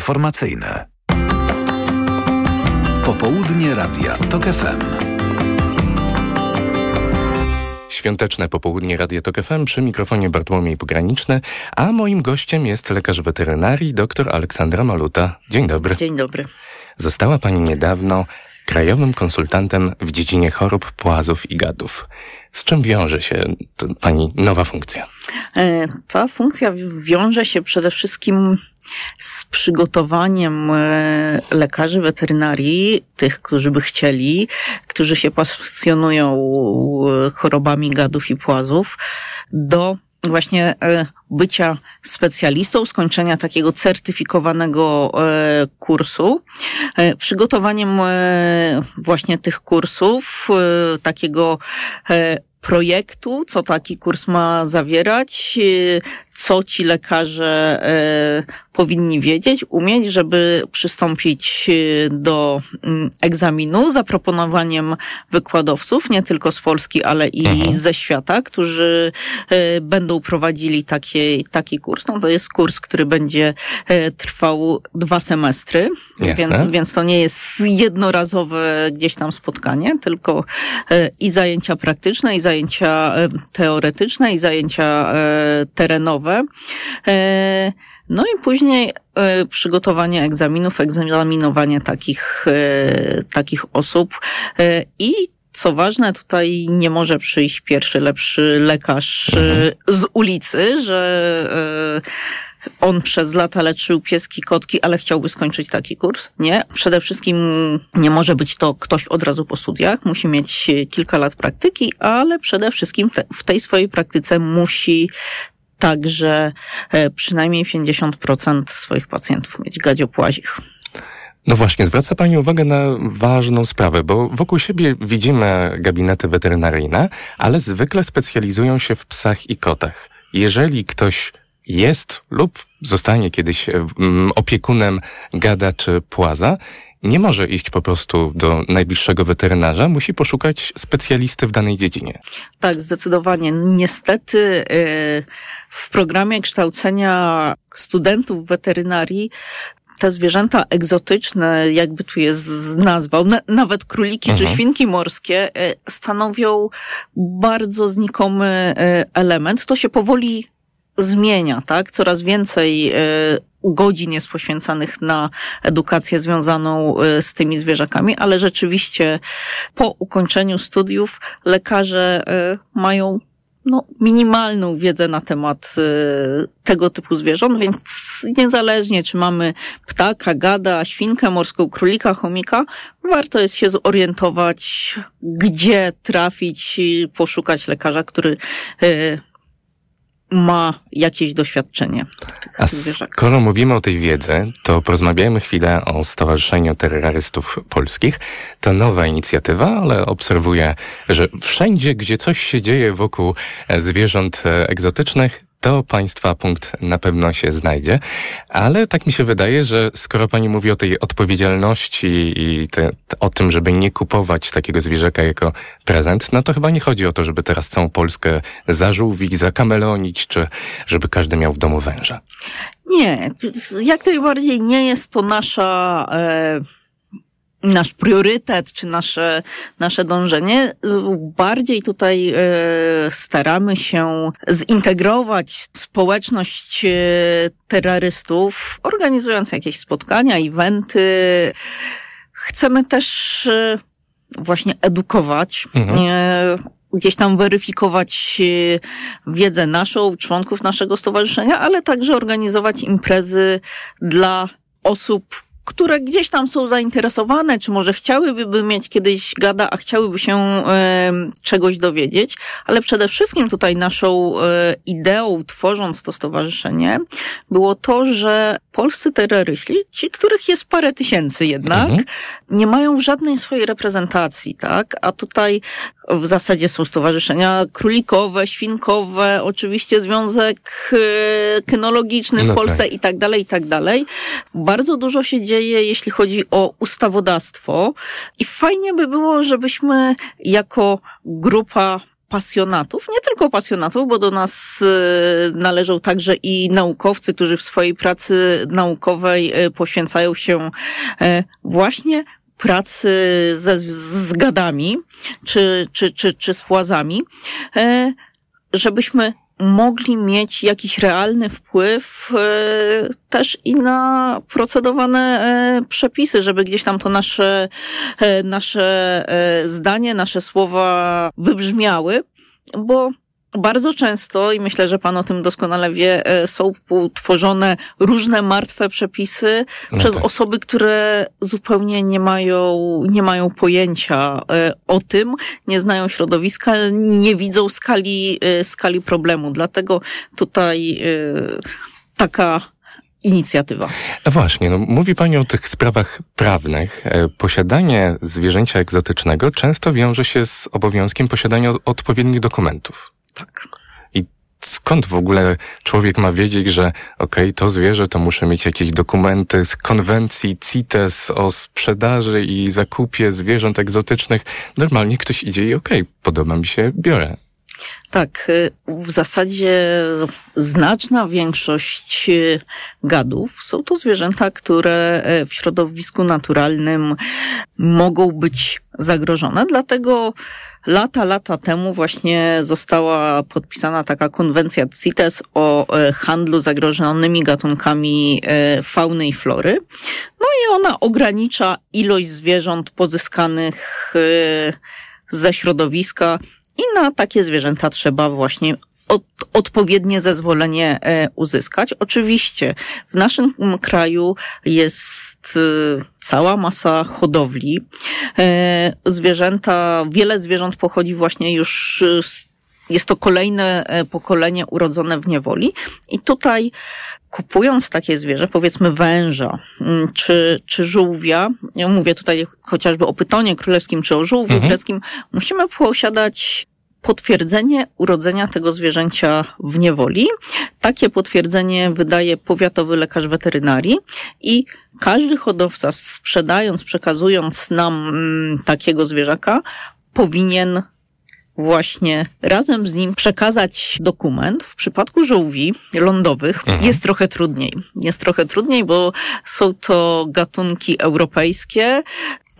informacyjne. Popołudnie Radia TOK FM. Świąteczne popołudnie Radio Tok FM przy mikrofonie Bartłomiej Pograniczny, a moim gościem jest lekarz weterynarii dr Aleksandra Maluta. Dzień dobry. Dzień dobry. Została pani niedawno krajowym konsultantem w dziedzinie chorób płazów i gadów. Z czym wiąże się pani nowa funkcja? E, ta funkcja wiąże się przede wszystkim z przygotowaniem e, lekarzy weterynarii, tych, którzy by chcieli, którzy się pasjonują e, chorobami gadów i płazów, do właśnie bycia specjalistą, skończenia takiego certyfikowanego kursu, przygotowaniem właśnie tych kursów, takiego projektu, co taki kurs ma zawierać, co ci lekarze powinni wiedzieć, umieć, żeby przystąpić y, do mm, egzaminu zaproponowaniem wykładowców, nie tylko z Polski, ale i mhm. ze świata, którzy y, będą prowadzili taki, taki kurs. No to jest kurs, który będzie trwał dwa semestry, więc, więc to nie jest jednorazowe gdzieś tam spotkanie, tylko i zajęcia praktyczne, i zajęcia teoretyczne, i zajęcia terenowe. No i później y, przygotowanie egzaminów, egzaminowanie takich, y, takich osób i co ważne, tutaj nie może przyjść pierwszy lepszy lekarz mhm. z ulicy, że on przez lata leczył pieski, kotki, ale chciałby skończyć taki kurs. Nie. Przede wszystkim nie może być to ktoś od razu po studiach. Musi mieć kilka lat praktyki, ale przede wszystkim w tej swojej praktyce musi także e, przynajmniej 50% swoich pacjentów mieć gadziopłazich. No właśnie, zwraca Pani uwagę na ważną sprawę, bo wokół siebie widzimy gabinety weterynaryjne, ale zwykle specjalizują się w psach i kotach. Jeżeli ktoś jest lub zostanie kiedyś opiekunem gada czy płaza, nie może iść po prostu do najbliższego weterynarza, musi poszukać specjalisty w danej dziedzinie. Tak, zdecydowanie. Niestety y, w programie kształcenia studentów weterynarii te zwierzęta egzotyczne, jakby tu jest nazwał, nawet króliki mhm. czy świnki morskie, y, stanowią bardzo znikomy y, element. To się powoli zmienia, tak? Coraz więcej godzin jest poświęcanych na edukację związaną y, z tymi zwierzakami, ale rzeczywiście po ukończeniu studiów lekarze y, mają no, minimalną wiedzę na temat y, tego typu zwierząt, więc niezależnie czy mamy ptaka, gada, świnkę morską, królika, chomika, warto jest się zorientować, gdzie trafić i poszukać lekarza, który ma jakieś doświadczenie. A skoro mówimy o tej wiedzy, to porozmawiajmy chwilę o Stowarzyszeniu Terrorystów Polskich. To nowa inicjatywa, ale obserwuję, że wszędzie, gdzie coś się dzieje wokół zwierząt egzotycznych, to Państwa punkt na pewno się znajdzie. Ale tak mi się wydaje, że skoro Pani mówi o tej odpowiedzialności i te, o tym, żeby nie kupować takiego zwierzaka jako prezent, no to chyba nie chodzi o to, żeby teraz całą Polskę zażółwić, zakamelonić, czy żeby każdy miał w domu węża. Nie, jak najbardziej nie jest to nasza... E nasz priorytet, czy nasze, nasze dążenie. Bardziej tutaj e, staramy się zintegrować społeczność e, terrorystów, organizując jakieś spotkania, eventy. Chcemy też e, właśnie edukować. Mhm gdzieś tam weryfikować wiedzę naszą, członków naszego stowarzyszenia, ale także organizować imprezy dla osób, które gdzieś tam są zainteresowane, czy może chciałyby mieć kiedyś gada, a chciałyby się e, czegoś dowiedzieć, ale przede wszystkim tutaj naszą e, ideą, tworząc to stowarzyszenie, było to, że polscy terroryści, ci, których jest parę tysięcy jednak, mhm. nie mają żadnej swojej reprezentacji, tak? A tutaj w zasadzie są stowarzyszenia królikowe, świnkowe, oczywiście związek e, kynologiczny w no Polsce tak. i tak dalej, i tak dalej. Bardzo dużo się dzieje, jeśli chodzi o ustawodawstwo i fajnie by było, żebyśmy jako grupa pasjonatów, nie tylko pasjonatów, bo do nas e, należą także i naukowcy, którzy w swojej pracy naukowej e, poświęcają się właśnie pracy ze, z gadami czy, czy, czy, czy z płazami, żebyśmy mogli mieć jakiś realny wpływ też i na procedowane przepisy, żeby gdzieś tam to nasze, nasze zdanie, nasze słowa wybrzmiały bo bardzo często, i myślę, że Pan o tym doskonale wie, e, są tworzone różne martwe przepisy no przez tak. osoby, które zupełnie nie mają, nie mają pojęcia e, o tym, nie znają środowiska, nie widzą skali, e, skali problemu. Dlatego tutaj taka inicjatywa. Właśnie, no, mówi Pani o tych sprawach prawnych. Posiadanie zwierzęcia egzotycznego często wiąże się z obowiązkiem posiadania odpowiednich dokumentów. Tak. I skąd w ogóle człowiek ma wiedzieć, że okej, okay, to zwierzę to muszę mieć jakieś dokumenty z konwencji CITES o sprzedaży i zakupie zwierząt egzotycznych. Normalnie ktoś idzie i okej, okay, podoba mi się, biorę. Tak, y, w zasadzie znaczna większość y, gadów są to zwierzęta, które y, w środowisku naturalnym mogą być zagrożone. Dlatego lata, lata temu właśnie została podpisana taka konwencja CITES o handlu zagrożonymi gatunkami fauny i flory. No i ona ogranicza ilość zwierząt pozyskanych ze środowiska i na takie zwierzęta trzeba właśnie od, odpowiednie zezwolenie e, uzyskać. Oczywiście w naszym kraju jest e, cała masa hodowli. E, zwierzęta, wiele zwierząt pochodzi właśnie już jest to kolejne pokolenie urodzone w niewoli i tutaj kupując takie zwierzę, powiedzmy węża mm, czy, czy żółwia, ja mówię tutaj chociażby o pytonie królewskim czy o żółwiu mhm. greckim, musimy posiadać potwierdzenie urodzenia tego zwierzęcia w niewoli. Takie potwierdzenie wydaje powiatowy lekarz weterynarii i każdy hodowca sprzedając, przekazując nam mm, takiego zwierzaka, powinien właśnie razem z nim przekazać dokument. W przypadku żółwi lądowych mhm. jest trochę trudniej. Jest trochę trudniej, bo są to gatunki europejskie,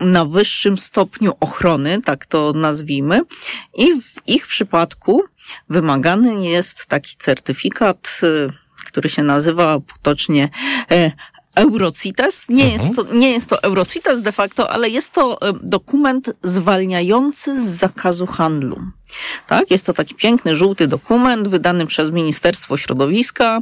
na wyższym stopniu ochrony, tak to nazwijmy. I w ich przypadku wymagany jest taki certyfikat, y, który się nazywa potocznie e, Eurocites. Nie, mhm. jest to, nie jest to Eurocites de facto, ale jest to e, dokument zwalniający z zakazu handlu. Tak, jest to taki piękny, żółty dokument wydany przez Ministerstwo Środowiska.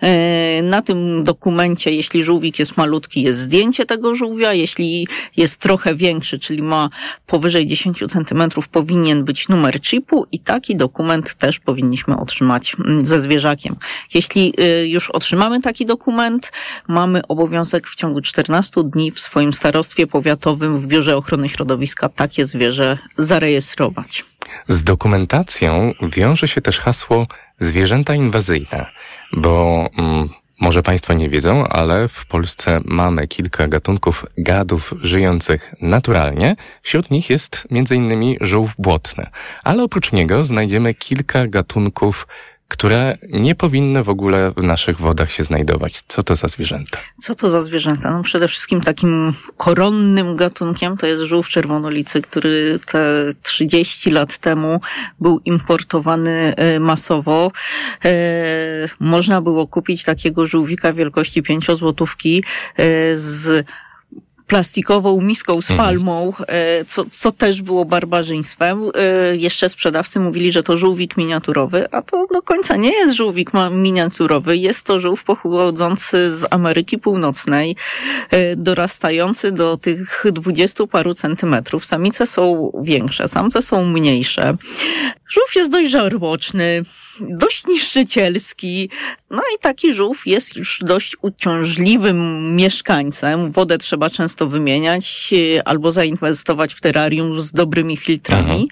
E, na tym dokumencie, jeśli żółwik jest malutki, jest zdjęcie tego żółwia. Jeśli jest trochę większy, czyli ma powyżej 10 centymetrów, powinien być numer chipu i taki dokument też powinniśmy otrzymać mm, ze zwierzakiem. Jeśli y, już otrzymamy taki dokument, mamy obowiązek w ciągu 14 dni w swoim starostwie powiatowym w Biurze Ochrony Środowiska takie zwierzę zarejestrować. Z dokumentacją wiąże się też hasło zwierzęta inwazyjne, bo mm, może Państwo nie wiedzą, ale w Polsce mamy kilka gatunków gadów żyjących naturalnie. Wśród nich jest m.in. żółw błotny, ale oprócz niego znajdziemy kilka gatunków które nie powinny w ogóle w naszych wodach się znajdować. Co to za zwierzęta? Co to za zwierzęta? No przede wszystkim takim koronnym gatunkiem to jest żółw czerwonolicy, który te 30 lat temu był importowany e, masowo. E, można było kupić takiego żółwika wielkości 5 złotówki e, z plastikową miską z mhm. palmą, e, co, co też było barbarzyństwem. E, jeszcze sprzedawcy mówili, że to żółwik miniaturowy, a to do końca nie jest żółwik miniaturowy. Jest to żółw pochodzący z Ameryki Północnej, e, dorastający do tych dwudziestu paru centymetrów. Samice są większe, samce są mniejsze. Żółw jest dość żarłoczny, dość niszczycielski. No i taki żółw jest już dość uciążliwym mieszkańcem. Wodę trzeba często wymieniać e, albo zainwestować w terrarium z dobrymi filtrami. Mhm.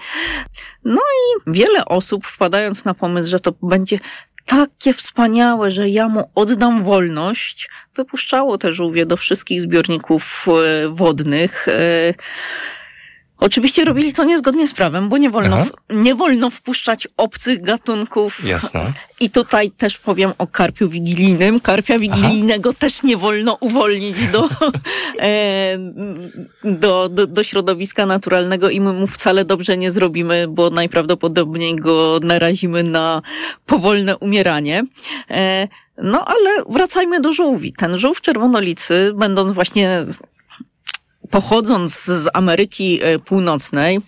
No i wiele osób wpadając na pomysł, że to będzie takie wspaniałe, że ja mu oddam wolność, wypuszczało te żółwie do wszystkich zbiorników e, wodnych. Oczywiście robili to niezgodnie z prawem, bo nie wolno, nie wolno wpuszczać obcych gatunków. Jasne. I tutaj też powiem o karpiu wigilijnym. Karpia wigilijnego Aha. też nie wolno uwolnić do, e, do, do, do środowiska naturalnego i my mu wcale dobrze nie zrobimy, bo najprawdopodobniej go narazimy na powolne umieranie. E, no ale wracajmy do żółwi. Ten żółw czerwonolicy, będąc właśnie pochodząc z Ameryki e, Północnej,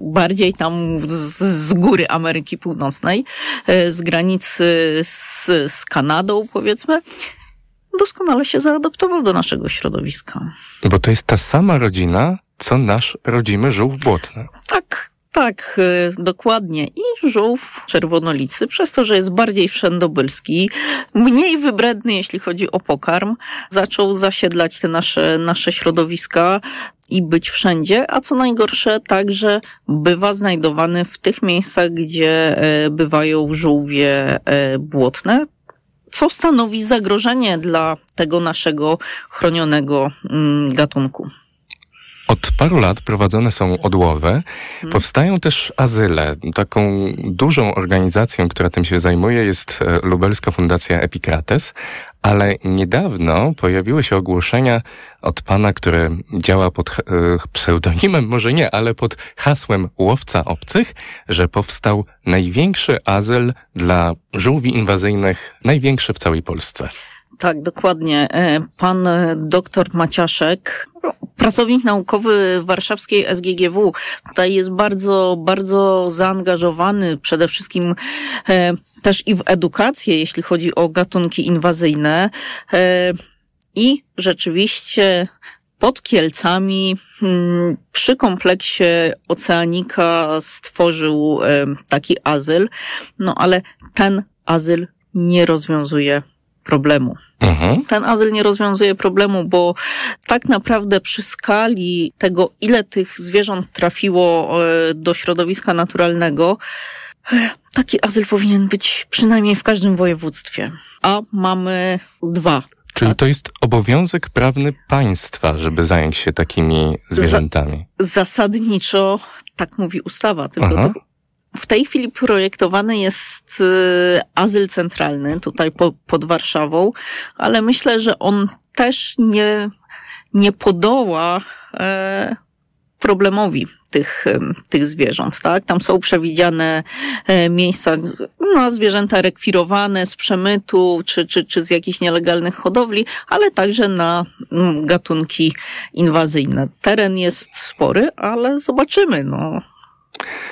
bardziej tam z, z góry Ameryki Północnej, e, z granicy z, z Kanadą, powiedzmy, doskonale się zaadoptował do naszego środowiska. Bo to jest ta sama rodzina, co nasz rodzimy żółw błotny. Tak, tak, y, dokładnie. I żółw czerwonolicy, przez to, że jest bardziej wszędobylski, mniej wybredny, jeśli chodzi o pokarm, zaczął zasiedlać te nasze, nasze środowiska i być wszędzie, a co najgorsze, także bywa znajdowany w tych miejscach, gdzie e, bywają żółwie e, błotne, co stanowi zagrożenie dla tego naszego chronionego mm, gatunku. Od paru lat prowadzone są odłowy. Hmm. Powstają też azyle. Taką dużą organizacją, która tym się zajmuje, jest e, Lubelska Fundacja Epikrates, ale niedawno pojawiły się ogłoszenia od pana, który działa pod e, pseudonimem, może nie, ale pod hasłem łowca obcych, że powstał największy azyl dla żółwi inwazyjnych, największy w całej Polsce. Tak, dokładnie. E, pan doktor Maciaszek, pracownik naukowy warszawskiej SGGW, tutaj jest bardzo, bardzo zaangażowany przede wszystkim e, też i w edukację, jeśli chodzi o gatunki inwazyjne. E, I rzeczywiście pod Kielcami hmm, przy kompleksie Oceanika stworzył taki azyl, no ale ten azyl nie rozwiązuje problemu. Mhm. Ten azyl nie rozwiązuje problemu, bo tak naprawdę przy skali tego, ile tych zwierząt trafiło e, do środowiska naturalnego, e, taki azyl powinien być przynajmniej w każdym województwie. A mamy dwa. Czyli tak? to jest obowiązek prawny państwa, żeby zająć się takimi zwierzętami. zasadniczo tak mówi ustawa, tylko to w tej chwili projektowany jest y, azyl centralny tutaj po, pod Warszawą, ale myślę, że on też nie, nie podoła e, problemowi tych, tych zwierząt, tak? Tam są przewidziane e, miejsca na zwierzęta rekwirowane z przemytu czy, czy, czy z jakichś nielegalnych hodowli, ale także na mm, gatunki inwazyjne. Teren jest spory, ale zobaczymy, no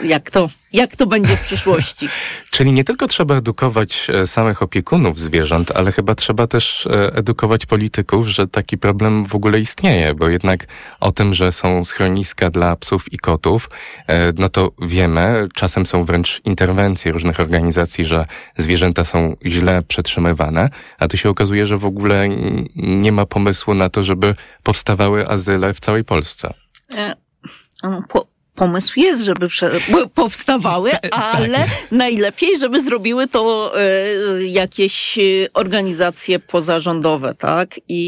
jak to, jak to będzie w przyszłości. Czyli nie tylko trzeba edukować e, samych opiekunów zwierząt, ale chyba trzeba też e, edukować polityków, że taki problem w ogóle istnieje, bo jednak o tym, że są schroniska dla psów i kotów, e, no to wiemy, czasem są wręcz interwencje różnych organizacji, że zwierzęta są źle przetrzymywane, a tu się okazuje, że w ogóle nie ma pomysłu na to, żeby powstawały azyle w całej Polsce. Po, pomysł jest, żeby powstawały, tak. ale najlepiej, żeby zrobiły to e, jakieś e, organizacje pozarządowe, tak? I,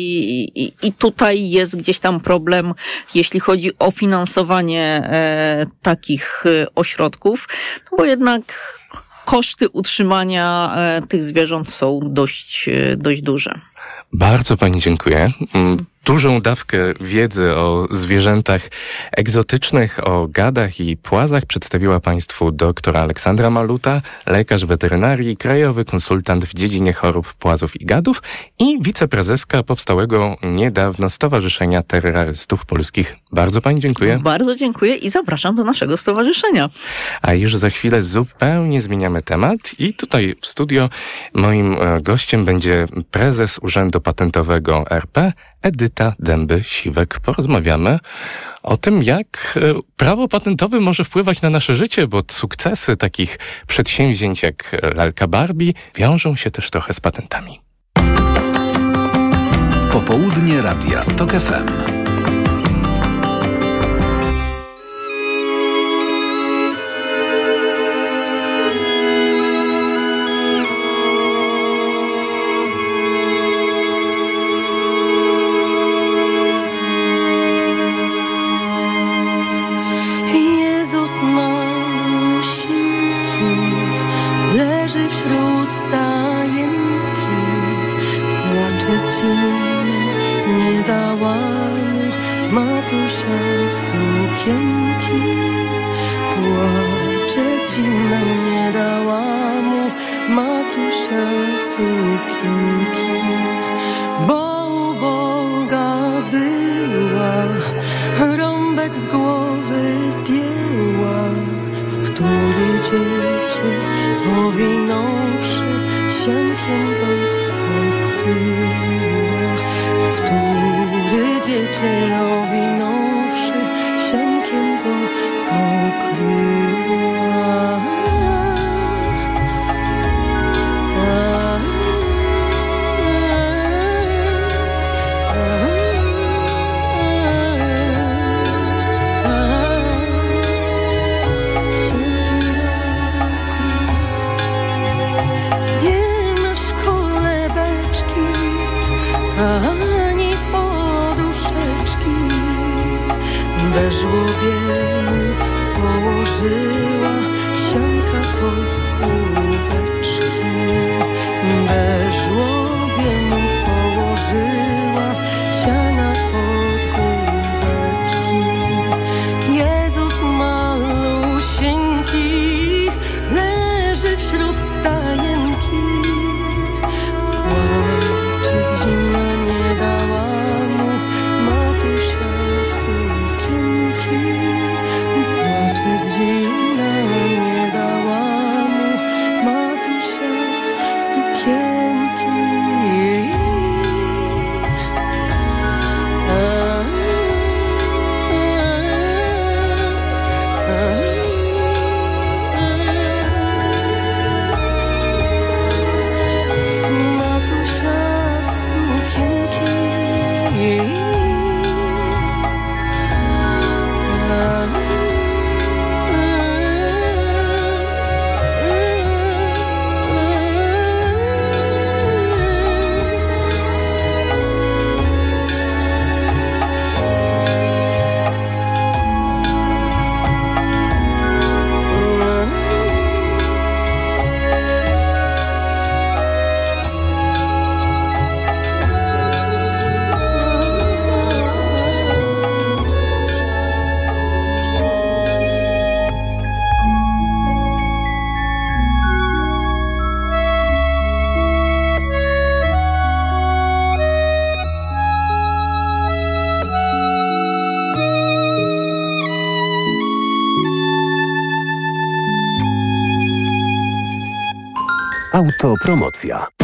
i, I tutaj jest gdzieś tam problem, jeśli chodzi o finansowanie e, takich ośrodków, no bo jednak koszty utrzymania tych zwierząt są dość, dość duże. Bardzo Pani dziękuję. Dużą dawkę wiedzy o zwierzętach egzotycznych, o gadach i płazach przedstawiła Państwu dr Aleksandra Maluta, lekarz weterynarii, krajowy konsultant w dziedzinie chorób płazów i gadów i wiceprezeska powstałego niedawno Stowarzyszenia Terrorystów Polskich. Bardzo Pani dziękuję. Bardzo dziękuję i zapraszam do naszego stowarzyszenia. A już za chwilę zupełnie zmieniamy temat i tutaj w studio moim e, gościem będzie prezes Urzędu Patentowego RP Edyta Dęby-Siwek. Porozmawiamy o tym, jak e, prawo patentowe może wpływać na nasze życie, bo sukcesy takich przedsięwzięć jak lalka Barbie wiążą się też trochę z patentami. Popołudnie Radia TOK FM. Żłobie mu położyła sianka pod główeczki. Autopromocja.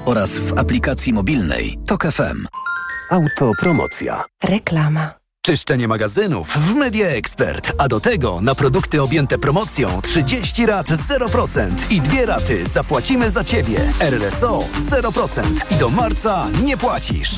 oraz w aplikacji mobilnej Tok FM. Autopromocja. Reklama. Czyszczenie magazynów w Media Expert, a do tego na produkty objęte promocją 30 rat 0% i dwie raty zapłacimy za Ciebie. RSO 0% i do marca nie płacisz.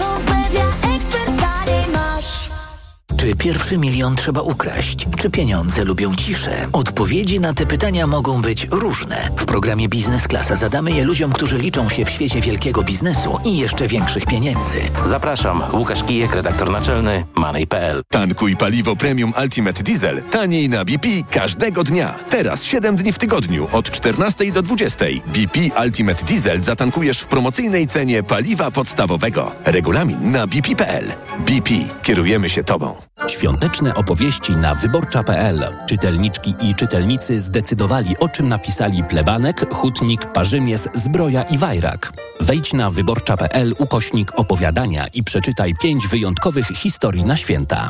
Czy pierwszy milion trzeba ukraść? Czy pieniądze lubią ciszę? Odpowiedzi na te pytania mogą być różne. W programie Biznes Klasa zadamy je ludziom, którzy liczą się w świecie wielkiego biznesu i jeszcze większych pieniędzy. Zapraszam, Łukasz Kijek, redaktor naczelny Money.pl. Tankuj paliwo premium Ultimate Diesel taniej na BP każdego dnia. Teraz 7 dni w tygodniu od 14 do 20. BP Ultimate Diesel zatankujesz w promocyjnej cenie paliwa podstawowego. Regulamin na bp.pl. BP. Kierujemy się Tobą. Świąteczne opowieści na wyborcza.pl. Czytelniczki i czytelnicy zdecydowali, o czym napisali plebanek, hutnik, parzymies, zbroja i wajrak. Wejdź na wyborcza.pl ukośnik opowiadania i przeczytaj pięć wyjątkowych historii na święta.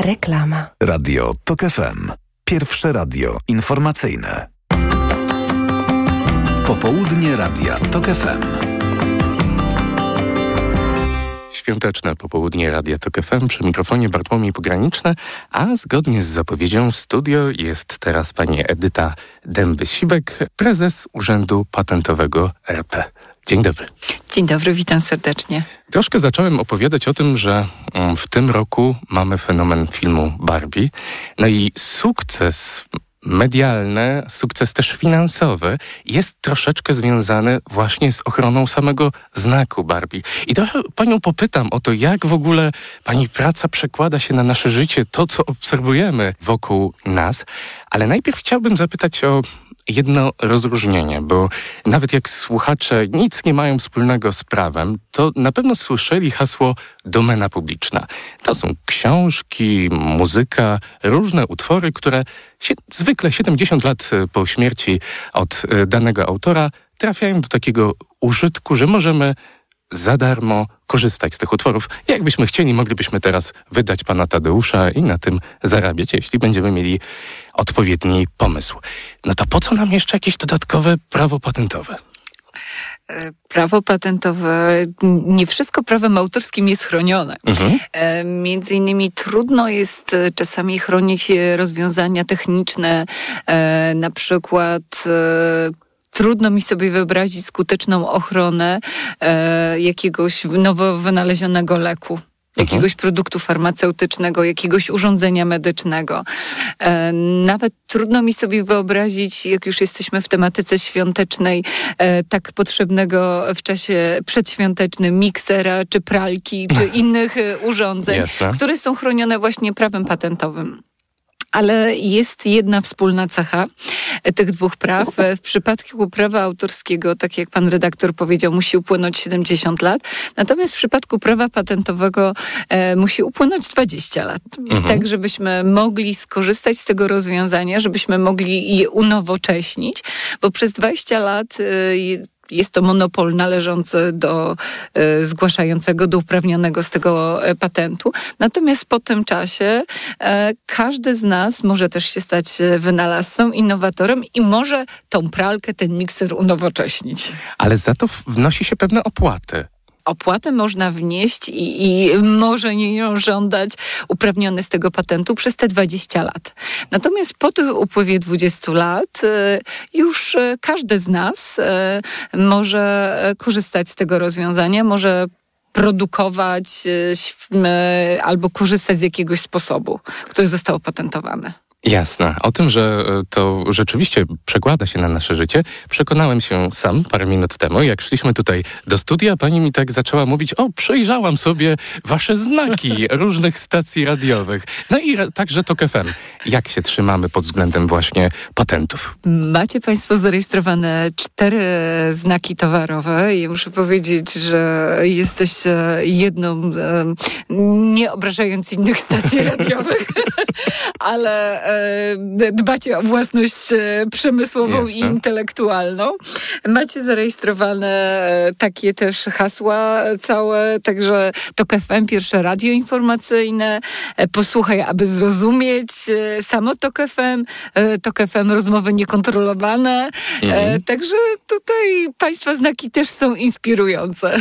Reklama. Radio TOK FM. Pierwsze radio informacyjne. Popołudnie Radia TOK FM. Świąteczne popołudnie Radia Tok FM przy mikrofonie Bartłomiej Pograniczne, a zgodnie z zapowiedzią w studio jest teraz pani Edyta Dęby-Sibek, prezes Urzędu Patentowego RP. Dzień dobry. Dzień dobry, witam serdecznie. Troszkę zacząłem opowiadać o tym, że mm, w tym roku mamy fenomen filmu Barbie. No i sukces medialny, sukces też finansowy jest troszeczkę związany właśnie z ochroną samego znaku Barbie. I trochę panią popytam o to, jak w ogóle pani praca przekłada się na nasze życie, to co obserwujemy wokół nas. Ale najpierw chciałbym zapytać o jedno rozróżnienie, bo nawet jak słuchacze nic nie mają wspólnego z prawem, to na pewno słyszeli hasło domena publiczna. To są książki, muzyka, różne utwory, które się, zwykle 70 lat po śmierci od e, danego autora trafiają do takiego użytku, że możemy za darmo korzystać z tych utworów. Jakbyśmy chcieli, moglibyśmy teraz wydać pana Tadeusza i na tym zarabiać, jeśli będziemy mieli odpowiedni pomysł. No to po co nam jeszcze jakieś dodatkowe prawo patentowe? E, prawo patentowe, nie wszystko prawem autorskim jest chronione. Mhm. E, między innymi trudno jest e, czasami chronić rozwiązania techniczne, na przykład trudno mi sobie wyobrazić skuteczną ochronę jakiegoś nowo wynalezionego leku jakiegoś mhm. produktu farmaceutycznego, jakiegoś urządzenia medycznego. E, nawet trudno mi sobie wyobrazić, jak już jesteśmy w tematyce świątecznej, e, tak potrzebnego w czasie przedświątecznym miksera, czy pralki, czy innych e, urządzeń, Jasne. które są chronione właśnie prawem patentowym ale jest jedna wspólna cecha tych dwóch praw. W przypadku prawa autorskiego, tak jak pan redaktor powiedział, musi upłynąć 70 lat, natomiast w przypadku prawa patentowego e, musi upłynąć 20 lat. Mhm. Tak, żebyśmy mogli skorzystać z tego rozwiązania, żebyśmy mogli je unowocześnić, bo przez 20 lat e, jest to monopol należący do e, zgłaszającego, do uprawnionego z tego e, patentu. Natomiast po tym czasie e, każdy z nas może też się stać wynalazcą, innowatorem i może tą pralkę, ten mikser unowocześnić. Ale za to wnosi się pewne opłaty opłatę można wnieść i, i może nie ją żądać uprawniony z tego patentu przez te 20 lat. Natomiast po tym upływie 20 lat e, już e, każdy z nas e, może korzystać z tego rozwiązania, może produkować albo korzystać z jakiegoś sposobu, który został opatentowany. Jasne. O tym, że e, to rzeczywiście przekłada się na nasze życie, przekonałem się sam parę minut temu. Jak szliśmy tutaj do studia, pani mi tak zaczęła mówić, o, przejrzałam sobie wasze znaki różnych stacji radiowych. No i także to FM. Jak się trzymamy pod względem właśnie patentów? Macie państwo zarejestrowane cztery znaki towarowe i muszę powiedzieć, że jesteście jedną, nie obrażając innych stacji radiowych, ale e, dbacie o własność e, przemysłową Jestem. i intelektualną. Macie zarejestrowane e, takie też hasła całe, także to FM, pierwsze radio informacyjne, e, posłuchaj, aby zrozumieć, samo TOK FM, TOK FM, rozmowy niekontrolowane, mhm. także tutaj Państwa znaki też są inspirujące.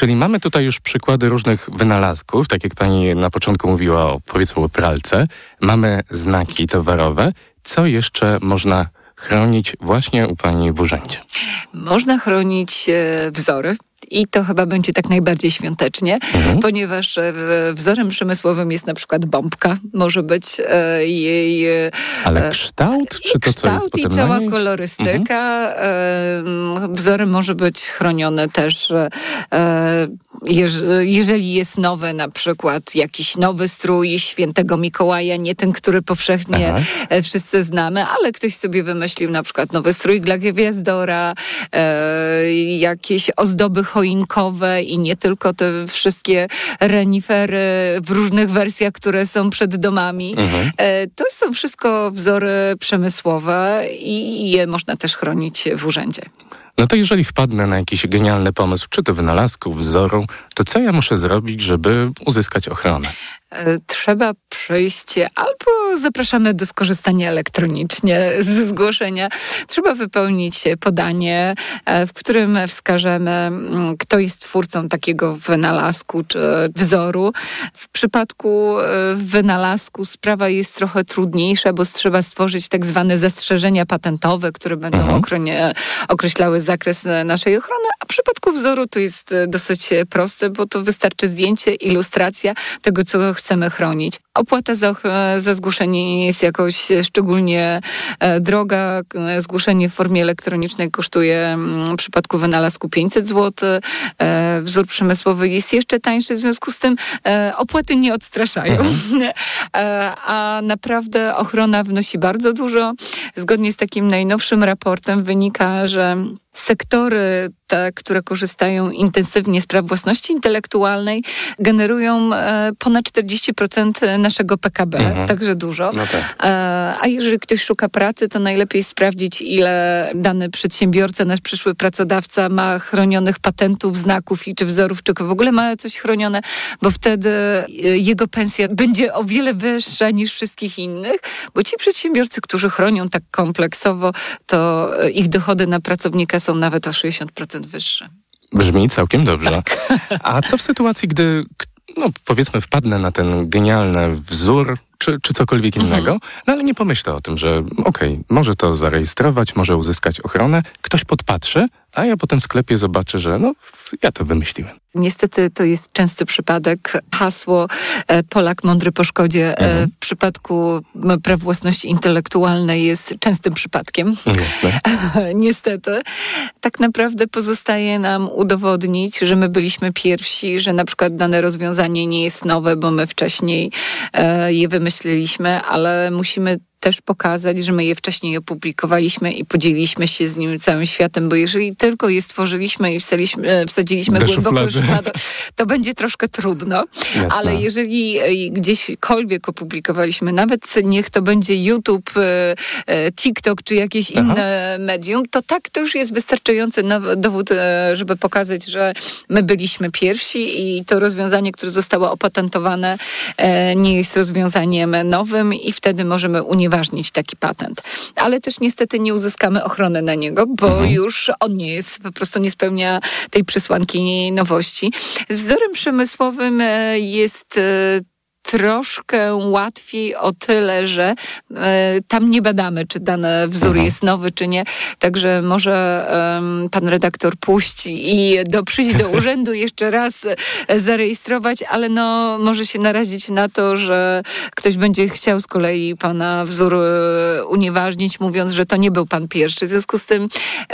Czyli mamy tutaj już przykłady różnych wynalazków, tak jak pani na początku mówiła o powiedzmy o pralce. Mamy znaki towarowe. Co jeszcze można chronić właśnie u pani w urzędzie? Można chronić e, wzory I to chyba będzie tak najbardziej świątecznie, Mhm. ponieważ e, wzorem przemysłowym jest na przykład bombka. Może być e, jej... e, Ale kształt, czy to, co jest kształt i cała? Mhm. kolorystyka. Em, Wzorem może być chroniony też, jeż- jeżeli jest nowy, na przykład jakiś nowy strój świętego Mikołaja, nie ten, który powszechnie Aha. wszyscy znamy, ale ktoś sobie wymyślił na przykład nowy strój dla gwiazdora, jakieś ozdoby choinkowe i nie tylko te wszystkie renifery w różnych wersjach, które są przed domami. Mhm. E, To są wszystko wzory przemysłowe i je można też chronić w urzędzie. No to jeżeli wpadnę na jakiś genialny pomysł, czy to wynalazku, wzoru, to co ja muszę zrobić, żeby uzyskać ochronę? E, Trzeba przyjść albo zapraszamy do skorzystania elektronicznie z zgłoszenia. Trzeba wypełnić podanie, e, w którym wskażemy, kto jest twórcą takiego wynalazku czy wzoru. W przypadku e, wynalazku sprawa jest trochę trudniejsza, bo trzeba stworzyć tak zwane zastrzeżenia patentowe, które będą Mhm. okronie- określały zakres naszej ochrony, a w przypadku wzoru to jest dosyć proste, bo to wystarczy zdjęcie, ilustracja tego, co chcemy chronić. Opłata za, e, za zgłoszenie nie jest jakoś e, szczególnie e, droga. Zgłoszenie w formie elektronicznej kosztuje mm, w przypadku wynalazku 500 zł. Wzór przemysłowy jest jeszcze tańszy, w związku z tym opłaty nie odstraszają. E, A naprawdę ochrona wnosi bardzo dużo. Zgodnie z takim najnowszym raportem wynika, że sektory, te, które korzystają intensywnie z praw własności intelektualnej, generują e, ponad 40% naszego PKB, Mhm. także dużo. No tak. E, A jeżeli ktoś szuka pracy, to najlepiej sprawdzić, ile dany przedsiębiorca, nasz przyszły pracodawca ma chronionych patentów, znaków i czy wzorów, czy w ogóle ma coś chronione, bo wtedy e, jego pensja będzie o wiele wyższa niż wszystkich innych, bo ci przedsiębiorcy, którzy chronią tak kompleksowo, to ich dochody na pracownika są nawet o 60% wyższe. Brzmi całkiem dobrze. Tak. A co w sytuacji, gdy, no powiedzmy, wpadnę na ten genialny wzór, czy, czy cokolwiek Mhm. innego, no ale nie pomyślę o tym, że okej, może to zarejestrować, może uzyskać ochronę, ktoś podpatrzy, a ja potem w sklepie zobaczę, że no, ja to wymyśliłem. Niestety to jest częsty przypadek. Hasło e, Polak mądry po szkodzie e, w przypadku praw własności intelektualnej jest częstym przypadkiem. Jasne. Niestety. Tak naprawdę pozostaje nam udowodnić, że my byliśmy pierwsi, że na przykład dane rozwiązanie nie jest nowe, bo my wcześniej e, je wymyśliliśmy, ale musimy też pokazać, że my je wcześniej opublikowaliśmy i podzieliliśmy się z nim całym światem, bo jeżeli tylko je stworzyliśmy i e, wsadziliśmy Do głęboko w szuflady. szufladę, to będzie troszkę trudno. Jasne. Ale jeżeli e, gdzieśkolwiek opublikowaliśmy, nawet niech to będzie YouTube, e, TikTok czy jakieś Aha. inne medium, to tak to już jest wystarczający dowód, żeby pokazać, że my byliśmy pierwsi i to rozwiązanie, które zostało opatentowane, nie jest rozwiązaniem nowym i wtedy możemy unieważnić taki patent. Ale też niestety nie uzyskamy ochrony na niego, bo już on nie jest, po prostu nie spełnia tej przesłanki nowości. Z wzorem przemysłowym e, jest e, troszkę łatwiej o tyle, że e, tam nie badamy, czy dany wzór jest nowy, czy nie. Także może em, pan redaktor puści i do, przyjść do urzędu jeszcze raz e, zarejestrować, ale no może się narazić na to, że ktoś będzie chciał z kolei pana wzór e, unieważnić, mówiąc, że to nie był pan pierwszy. W związku z tym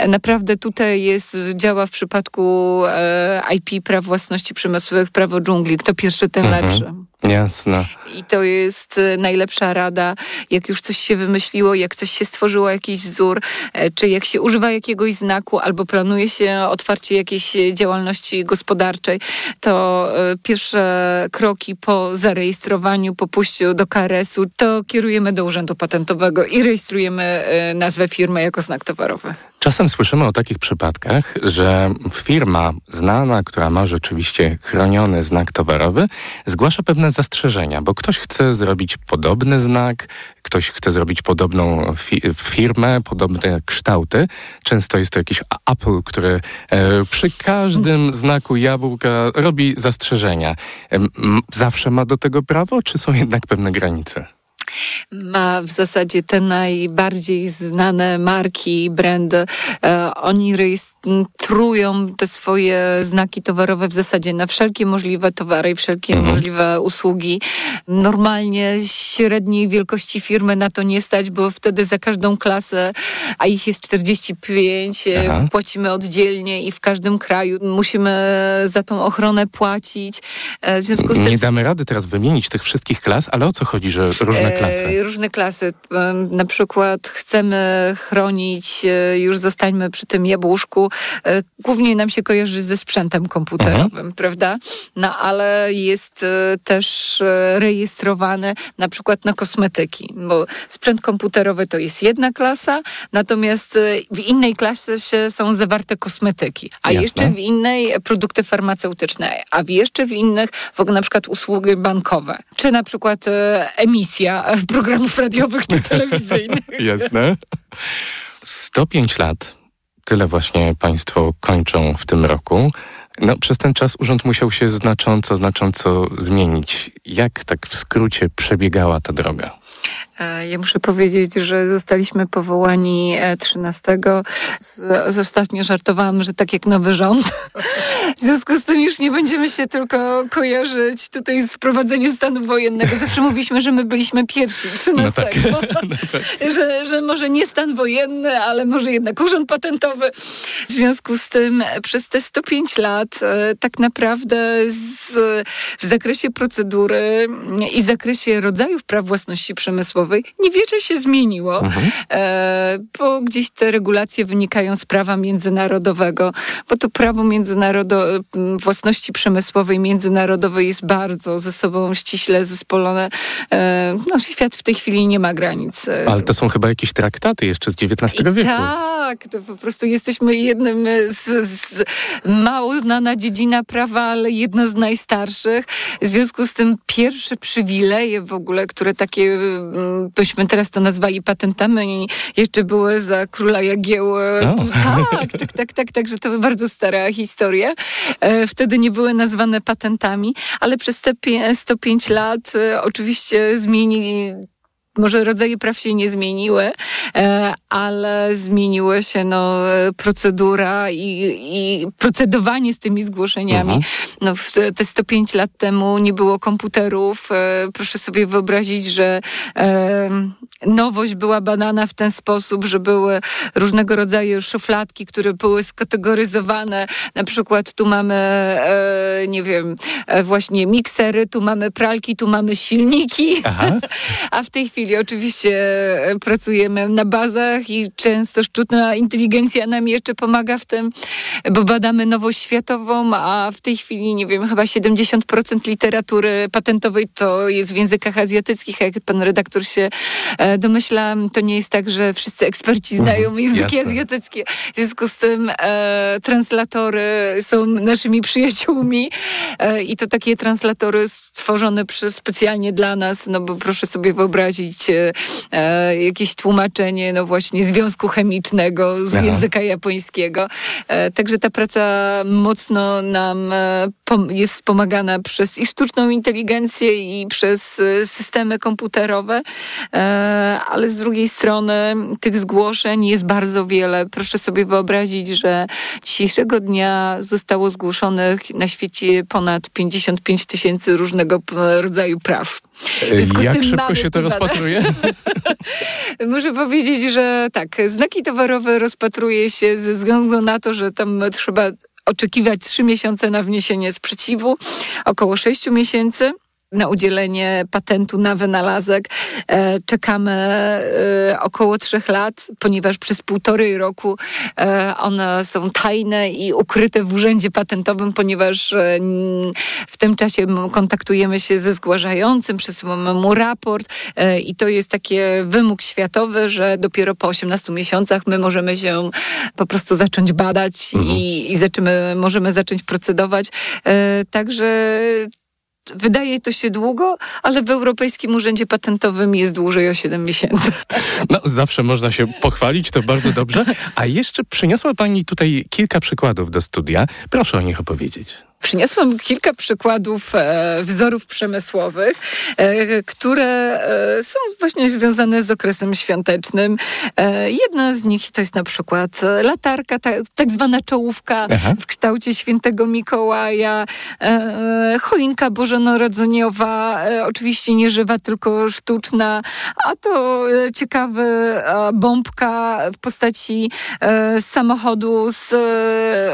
naprawdę tutaj jest, działa w przypadku e, IP, praw własności przemysłowych, prawo dżungli. Kto pierwszy, ten Mhm. lepszy. Jasne. I to jest e, najlepsza rada, jak już coś się wymyśliło, jak coś się stworzyło, jakiś wzór, e, czy jak się używa jakiegoś znaku, albo planuje się otwarcie jakiejś działalności gospodarczej, to e, pierwsze kroki po zarejestrowaniu, po pójściu do KRS-u, to kierujemy do Urzędu Patentowego i rejestrujemy nazwę firmy jako znak towarowy. Czasem słyszymy o takich przypadkach, że firma znana, która ma rzeczywiście chroniony znak towarowy, zgłasza pewne zastrzeżenia, bo ktoś chce zrobić podobny znak, ktoś chce zrobić podobną fi firmę, podobne kształty. Często jest to jakiś Apple, który e, przy każdym znaku jabłka robi zastrzeżenia. M- Zawsze ma do tego prawo, czy są jednak pewne granice? Ma w zasadzie te najbardziej znane marki, brandy. E, oni rejestr- m, trują te swoje znaki towarowe w zasadzie na wszelkie możliwe towary i wszelkie Mhm. możliwe usługi. Normalnie średniej wielkości firmy na to nie stać, bo wtedy za każdą klasę, a ich jest 45, e, Aha. płacimy oddzielnie i w każdym kraju musimy za tą ochronę płacić. E, W związku z tym Nie damy rady teraz wymienić tych wszystkich klas, ale o co chodzi, że różne E, klasy? Różne klasy. Na przykład chcemy chronić, już zostańmy przy tym jabłuszku, głównie nam się kojarzy ze sprzętem komputerowym, prawda? No ale jest e, też e, rejestrowany na przykład na kosmetyki, bo sprzęt komputerowy to jest jedna klasa, natomiast e, w innej klasie się są zawarte kosmetyki, a Jasne. jeszcze w innej produkty farmaceutyczne, a w jeszcze w innych w ogóle na przykład usługi bankowe, czy na przykład e, emisja e, programów radiowych czy telewizyjnych. Jasne. 105 lat. Tyle właśnie Państwo kończą w tym roku. No, przez ten czas urząd musiał się znacząco, znacząco zmienić. Jak tak w skrócie przebiegała ta droga? E, Ja muszę powiedzieć, że zostaliśmy powołani e, 13. Z, z ostatnio żartowałam, że tak jak nowy rząd. W związku z tym już nie będziemy się tylko kojarzyć tutaj z prowadzeniem stanu wojennego. Zawsze mówiliśmy, że my byliśmy pierwsi 13. No tak. że, że może nie stan wojenny, ale może jednak urząd patentowy. W związku z tym e, przez te 105 lat e, tak naprawdę z, w zakresie procedury i zakresie rodzajów praw własności przemysłowej niewiele się zmieniło, e, bo gdzieś te regulacje wynikają z prawa międzynarodowego, bo to prawo międzynarodo, m, własności przemysłowej międzynarodowej jest bardzo ze sobą ściśle zespolone. E, no, świat w tej chwili nie ma granic. E, Ale to są chyba jakieś traktaty jeszcze z XIX wieku. tak, to po prostu jesteśmy jednym z, z mało znana dziedzina prawa, ale jedna z najstarszych. W związku z tym pierwsze przywileje w ogóle, które takie, byśmy teraz to nazwali patentami, jeszcze były za króla Jagieły. Tak, tak, tak, tak, tak, że to bardzo stara historia. E, Wtedy nie były nazwane patentami, ale przez te pie- 105 lat e, oczywiście zmienili może rodzaje praw się nie zmieniły, e, ale zmieniły się no, procedura i, i procedowanie z tymi zgłoszeniami. Mhm. No, te te 105 lat temu nie było komputerów. E, Proszę sobie wyobrazić, że e, nowość była badana w ten sposób, że były różnego rodzaju szufladki, które były skategoryzowane. Na przykład tu mamy, nie wiem, właśnie miksery, tu mamy pralki, tu mamy silniki. Aha. A w tej chwili oczywiście e, pracujemy na bazach i często sztuczna inteligencja nam jeszcze pomaga w tym, bo badamy nowość światową, a w tej chwili, nie wiem, chyba 70% literatury patentowej to jest w językach azjatyckich, jak pan redaktor się e, domyśla, to nie jest tak, że wszyscy eksperci znają Mhm, języki jasne. azjatyckie. W związku z tym e, translatory są naszymi przyjaciółmi e, i to takie translatory stworzone przez, specjalnie dla nas, no bo proszę sobie wyobrazić e, e, jakieś tłumaczenie, no właśnie związku chemicznego z Aha. języka japońskiego. E, także ta praca mocno nam e, pom- jest wspomagana przez i sztuczną inteligencję i przez e, systemy komputerowe, e, ale z drugiej strony tych zgłoszeń jest bardzo wiele. Proszę sobie wyobrazić, że dzisiejszego dnia zostało zgłoszonych na świecie ponad 55 tysięcy różnego rodzaju praw. Jak szybko się to rozpatruje? Muszę powiedzieć, że tak, znaki towarowe rozpatruje się ze względu na to, że tam trzeba oczekiwać trzy miesiące na wniesienie sprzeciwu, około sześciu miesięcy na udzielenie patentu na wynalazek. E, czekamy e, około trzech lat, ponieważ przez półtorej roku e, one są tajne i ukryte w urzędzie patentowym, ponieważ w tym czasie kontaktujemy się ze zgłaszającym, przesyłamy mu raport i to jest taki wymóg światowy, że dopiero po 18 miesiącach my możemy się po prostu zacząć badać i, i zaczymy, możemy zacząć procedować. Także Wydaje to się długo, ale w Europejskim Urzędzie Patentowym jest dłużej o 7 miesięcy. No, zawsze można się pochwalić, to bardzo dobrze. A jeszcze przyniosła Pani tutaj kilka przykładów do studia. Proszę o nich opowiedzieć. Przyniosłam kilka przykładów e, wzorów przemysłowych, e, które e, są właśnie związane z okresem świątecznym. E, jedna z nich to jest na przykład latarka, ta, tak zwana czołówka Aha. w kształcie świętego Mikołaja, e, choinka bożonarodzeniowa, e, oczywiście nie żywa, tylko sztuczna, a to ciekawy bombka w postaci samochodu z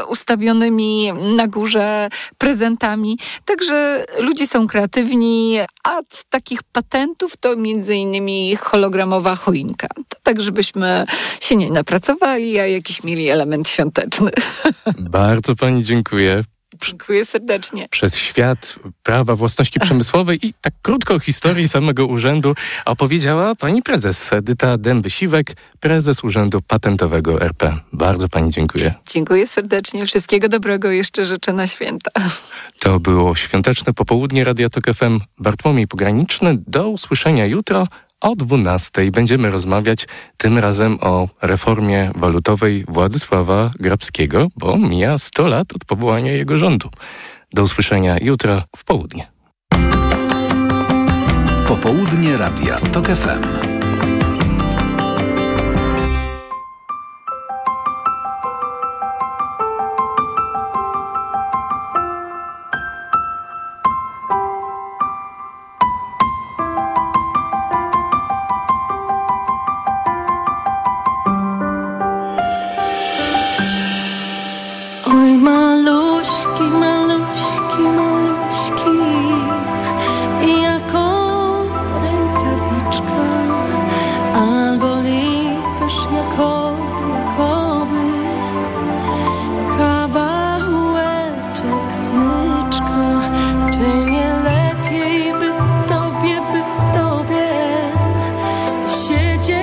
ustawionymi na górze prezentami. Także ludzie są kreatywni, a z takich patentów to między innymi hologramowa choinka. To tak, żebyśmy się nie napracowali, a jakiś mieli element świąteczny. Bardzo pani dziękuję. Dziękuję serdecznie. Przez świat prawa własności przemysłowej i tak krótko o historii samego urzędu opowiedziała pani prezes Edyta Dęby-Siwek, prezes Urzędu Patentowego RP. Bardzo pani dziękuję. Dziękuję serdecznie. Wszystkiego dobrego jeszcze życzę na święta. To było świąteczne popołudnie Radia Tok FM. Bartłomiej Pograniczny. Do usłyszenia jutro o 12. Będziemy rozmawiać tym razem o reformie walutowej Władysława Grabskiego, bo mija 100 lat od powołania jego rządu. Do usłyszenia jutro w południe. Popołudnie Radia TOK FM.